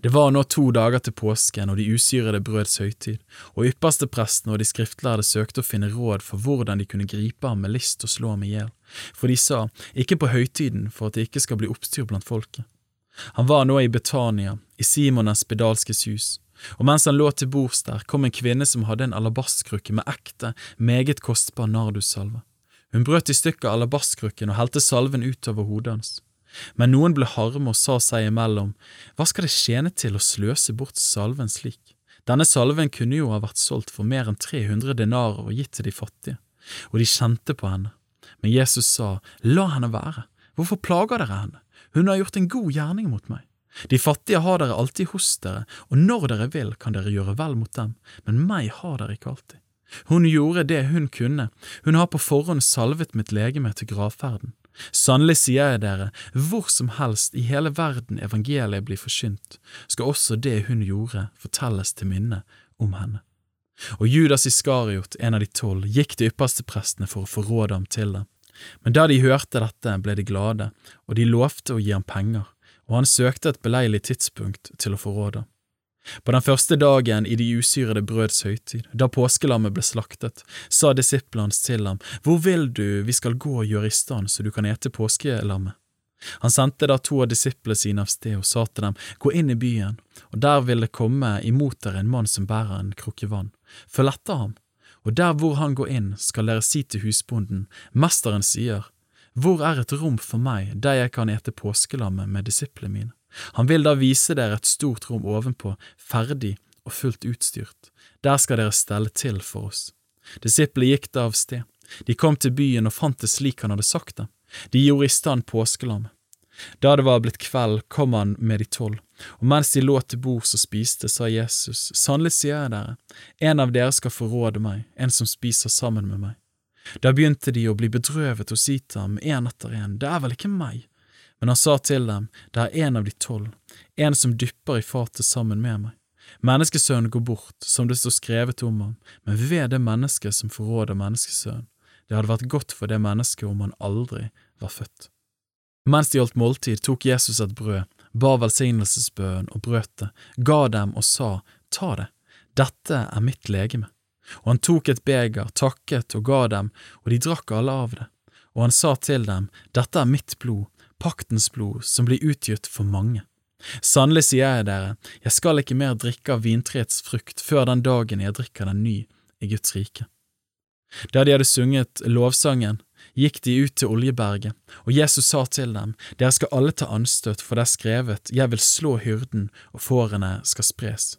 Det var nå to dager til påsken og de usyrede brøds høytid, og ypperstepresten og de skriftlærde søkte å finne råd for hvordan de kunne gripe ham med list og slå ham i hjel, for de sa, ikke på høytiden for at det ikke skal bli oppstyr blant folket. Han var nå i Betania, i Simones spedalskes hus, og mens han lå til bords der, kom en kvinne som hadde en alabastkrukke med ekte, meget kostbar nardussalve. Hun brøt i stykker alabastkrukken og helte salven utover hodet hans. Men noen ble harme og sa seg imellom, hva skal det tjene til å sløse bort salven slik? Denne salven kunne jo ha vært solgt for mer enn 300 denarer og gitt til de fattige, og de kjente på henne. Men Jesus sa, la henne være, hvorfor plager dere henne, hun har gjort en god gjerning mot meg. De fattige har dere alltid hos dere, og når dere vil kan dere gjøre vel mot dem, men meg har dere ikke alltid. Hun gjorde det hun kunne, hun har på forhånd salvet mitt legeme til gravferden. Sannelig sier jeg dere, hvor som helst i hele verden evangeliet blir forkynt, skal også det hun gjorde fortelles til minne om henne. Og Judas Iskariot, en av de tolv, gikk til yppersteprestene for å få råd ham til det. Men da de hørte dette, ble de glade, og de lovte å gi ham penger, og han søkte et beleilig tidspunkt til å få råd ham. På den første dagen i de usyrede brøds høytid, da påskelammet ble slaktet, sa disiplene til ham, Hvor vil du vi skal gå og gjøre i stand så du kan ete påskelammet? Han sendte da to av disiplene sine av sted og sa til dem, Gå inn i byen, og der vil det komme imot dere en mann som bærer en krukke vann. Følg etter ham, og der hvor han går inn, skal dere si til husbonden, Mesteren sier, Hvor er et rom for meg der jeg kan ete påskelammet med disiplene mine? Han vil da vise dere et stort rom ovenpå, ferdig og fullt utstyrt. Der skal dere stelle til for oss. Disiplene gikk da av sted. De kom til byen og fant det slik han hadde sagt det. De gjorde i stand påskelammet. Da det var blitt kveld, kom han med de tolv, og mens de lå til bords og spiste, sa Jesus, sannelig sier jeg dere, en av dere skal forråde meg, en som spiser sammen med meg. Da begynte de å bli bedrøvet og si til ham, en etter en, det er vel ikke meg? Men han sa til dem, det er en av de tolv, en som dypper i fatet sammen med meg. Menneskesønnen går bort, som det står skrevet om ham, men ved det mennesket som forråder menneskesønnen. Det hadde vært godt for det mennesket om han aldri var født. Mens de holdt måltid, tok Jesus et brød, ba velsignelsesbønnen og brøt det, ga dem og sa, ta det, dette er mitt legeme. Og han tok et beger, takket og ga dem, og de drakk alle av det. Og han sa til dem, dette er mitt blod, paktens blod som blir utgitt for mange. Sannelig sier jeg dere, jeg skal ikke mer drikke av vintreets frukt før den dagen jeg drikker den ny i Guds rike. Da de hadde sunget lovsangen, gikk de ut til Oljeberget, og Jesus sa til dem, Dere skal alle ta anstøt, for det er skrevet, Jeg vil slå hyrden, og fårene skal spres.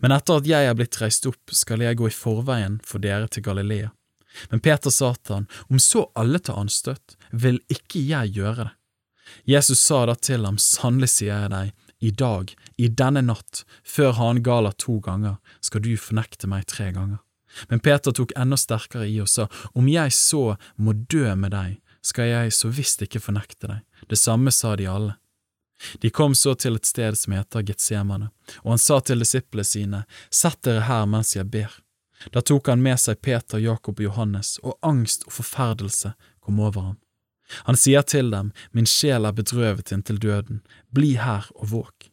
Men etter at jeg er blitt reist opp, skal jeg gå i forveien for dere til Galilea. Men Peter sa til han, Om så alle tar anstøt, vil ikke jeg gjøre det. Jesus sa da til ham, sannelig sier jeg deg, i dag, i denne natt, før han galer to ganger, skal du fornekte meg tre ganger. Men Peter tok enda sterkere i og sa, om jeg så må dø med deg, skal jeg så visst ikke fornekte deg. Det samme sa de alle. De kom så til et sted som heter Getsemane, og han sa til disiplene sine, Sett dere her mens jeg ber. Da tok han med seg Peter, Jakob og Johannes, og angst og forferdelse kom over ham. Han sier til dem, Min sjel er bedrøvet inntil døden, bli her og våk.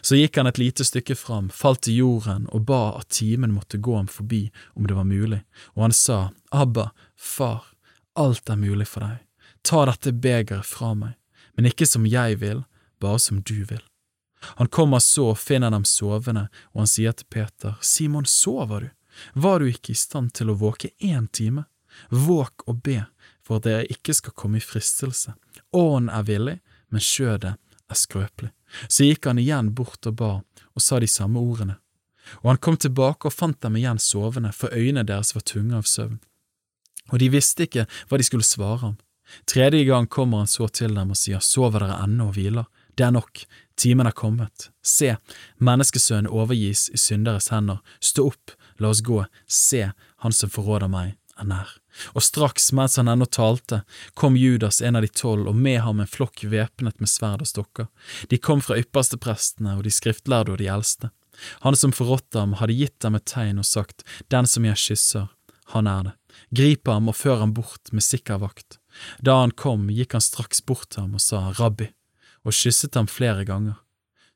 Så gikk han et lite stykke fram, falt til jorden og ba at timen måtte gå ham forbi om det var mulig, og han sa, Abba, far, alt er mulig for deg, ta dette begeret fra meg, men ikke som jeg vil, bare som du vil. Han kommer så og finner dem sovende, og han sier til Peter, Simon, sover du? Var du ikke i stand til å våke én time? Våk og be, for at dere ikke skal komme i fristelse. Ånden er villig, men skjødet er skrøpelig. Så gikk han igjen bort og ba, og sa de samme ordene. Og han kom tilbake og fant dem igjen sovende, for øynene deres var tunge av søvn. Og de visste ikke hva de skulle svare ham. Tredje gang kommer han så til dem og sier, Sover dere ennå og hviler? Det er nok, timen er kommet. Se, menneskesønnen overgis i synderes hender. Stå opp, la oss gå, se, han som forråder meg, er nær. Og straks, mens han ennå talte, kom Judas, en av de tolv, og med ham en flokk væpnet med sverd og stokker. De kom fra yppersteprestene og de skriftlærde og de eldste. Han som forrådte ham, hadde gitt dem et tegn og sagt, Den som jeg kysser, han er det. Grip ham og før ham bort med sikker vakt. Da han kom, gikk han straks bort til ham og sa, Rabbi, og kysset ham flere ganger.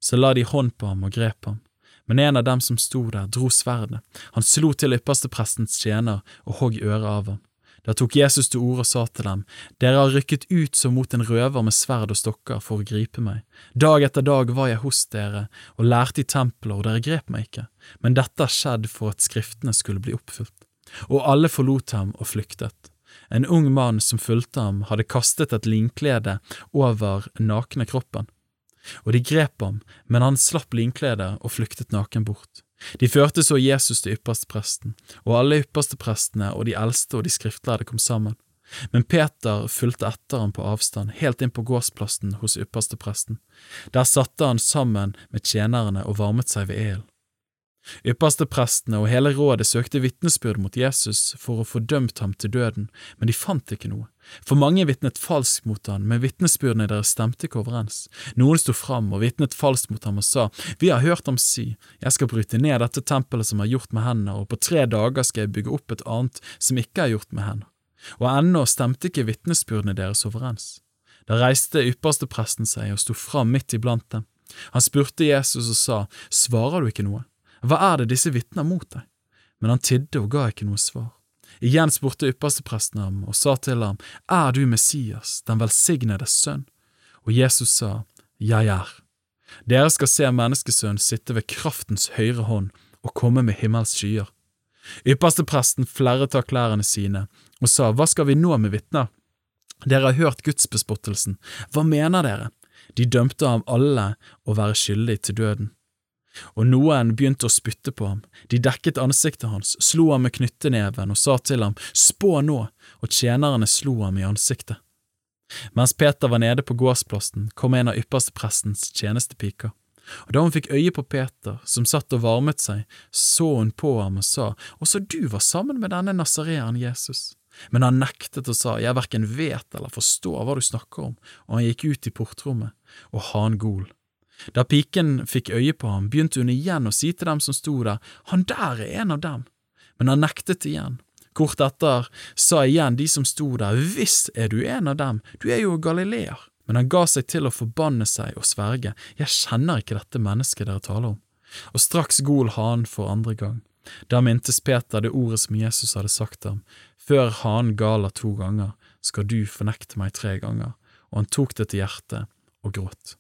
Så la de hånd på ham og grep ham. Men en av dem som sto der, dro sverdet. Han slo til yppersteprestens tjener og hogg øret av ham. Da tok Jesus til orde og sa til dem, Dere har rykket ut som mot en røver med sverd og stokker for å gripe meg. Dag etter dag var jeg hos dere og lærte i tempelet, og dere grep meg ikke. Men dette har skjedd for at skriftene skulle bli oppfylt. Og alle forlot ham og flyktet. En ung mann som fulgte ham, hadde kastet et linklede over nakne kroppen. Og de grep ham, men han slapp linkledet og flyktet naken bort. De førte så Jesus til ypperstepresten, og alle yppersteprestene og de eldste og de skriftlærde kom sammen. Men Peter fulgte etter ham på avstand, helt inn på gårdsplassen hos ypperstepresten. Der satte han sammen med tjenerne og varmet seg ved ilden. Yppersteprestene og hele rådet søkte vitnesbyrd mot Jesus for å få dømt ham til døden, men de fant ikke noe. For mange vitnet falskt mot ham, men vitnesbyrdene deres stemte ikke overens. Noen sto fram og vitnet falskt mot ham og sa, Vi har hørt ham si, Jeg skal bryte ned dette tempelet som er gjort med hendene, og på tre dager skal jeg bygge opp et annet som ikke er gjort med hendene. Og ennå stemte ikke vitnesbyrdene deres overens. Da reiste ypperstepresten seg og sto fram midt iblant dem. Han spurte Jesus og sa, Svarer du ikke noe? Hva er det disse vitner mot deg? Men han tidde og ga ikke noe svar. Igjen spurte ypperstepresten ham og sa til ham, Er du Messias, den velsignede sønn? Og Jesus sa, Jeg er. Dere skal se Menneskesønnen sitte ved kraftens høyre hånd og komme med himmels skyer. Ypperstepresten flerret av klærne sine og sa, Hva skal vi nå med vitner? Dere har hørt gudsbespottelsen, hva mener dere? De dømte ham alle å være skyldig til døden. Og noen begynte å spytte på ham, de dekket ansiktet hans, slo ham med knytteneven og sa til ham, spå nå, og tjenerne slo ham i ansiktet. Mens Peter var nede på gårdsplassen, kom en av yppersteprestens tjenestepiker. Og da hun fikk øye på Peter, som satt og varmet seg, så hun på ham og sa, også du var sammen med denne nasareeren Jesus. Men han nektet og sa, jeg verken vet eller forstår hva du snakker om, og han gikk ut i portrommet, og han gol. Da piken fikk øye på ham, begynte hun igjen å si til dem som sto der, han der er en av dem, men han nektet igjen. Kort etter sa igjen de som sto der, visst er du en av dem, du er jo galileer. Men han ga seg til å forbanne seg og sverge, jeg kjenner ikke dette mennesket dere taler om. Og straks gol hanen for andre gang. Da mintes Peter det ordet som Jesus hadde sagt ham, før hanen galer to ganger, skal du fornekte meg tre ganger, og han tok det til hjertet og gråt.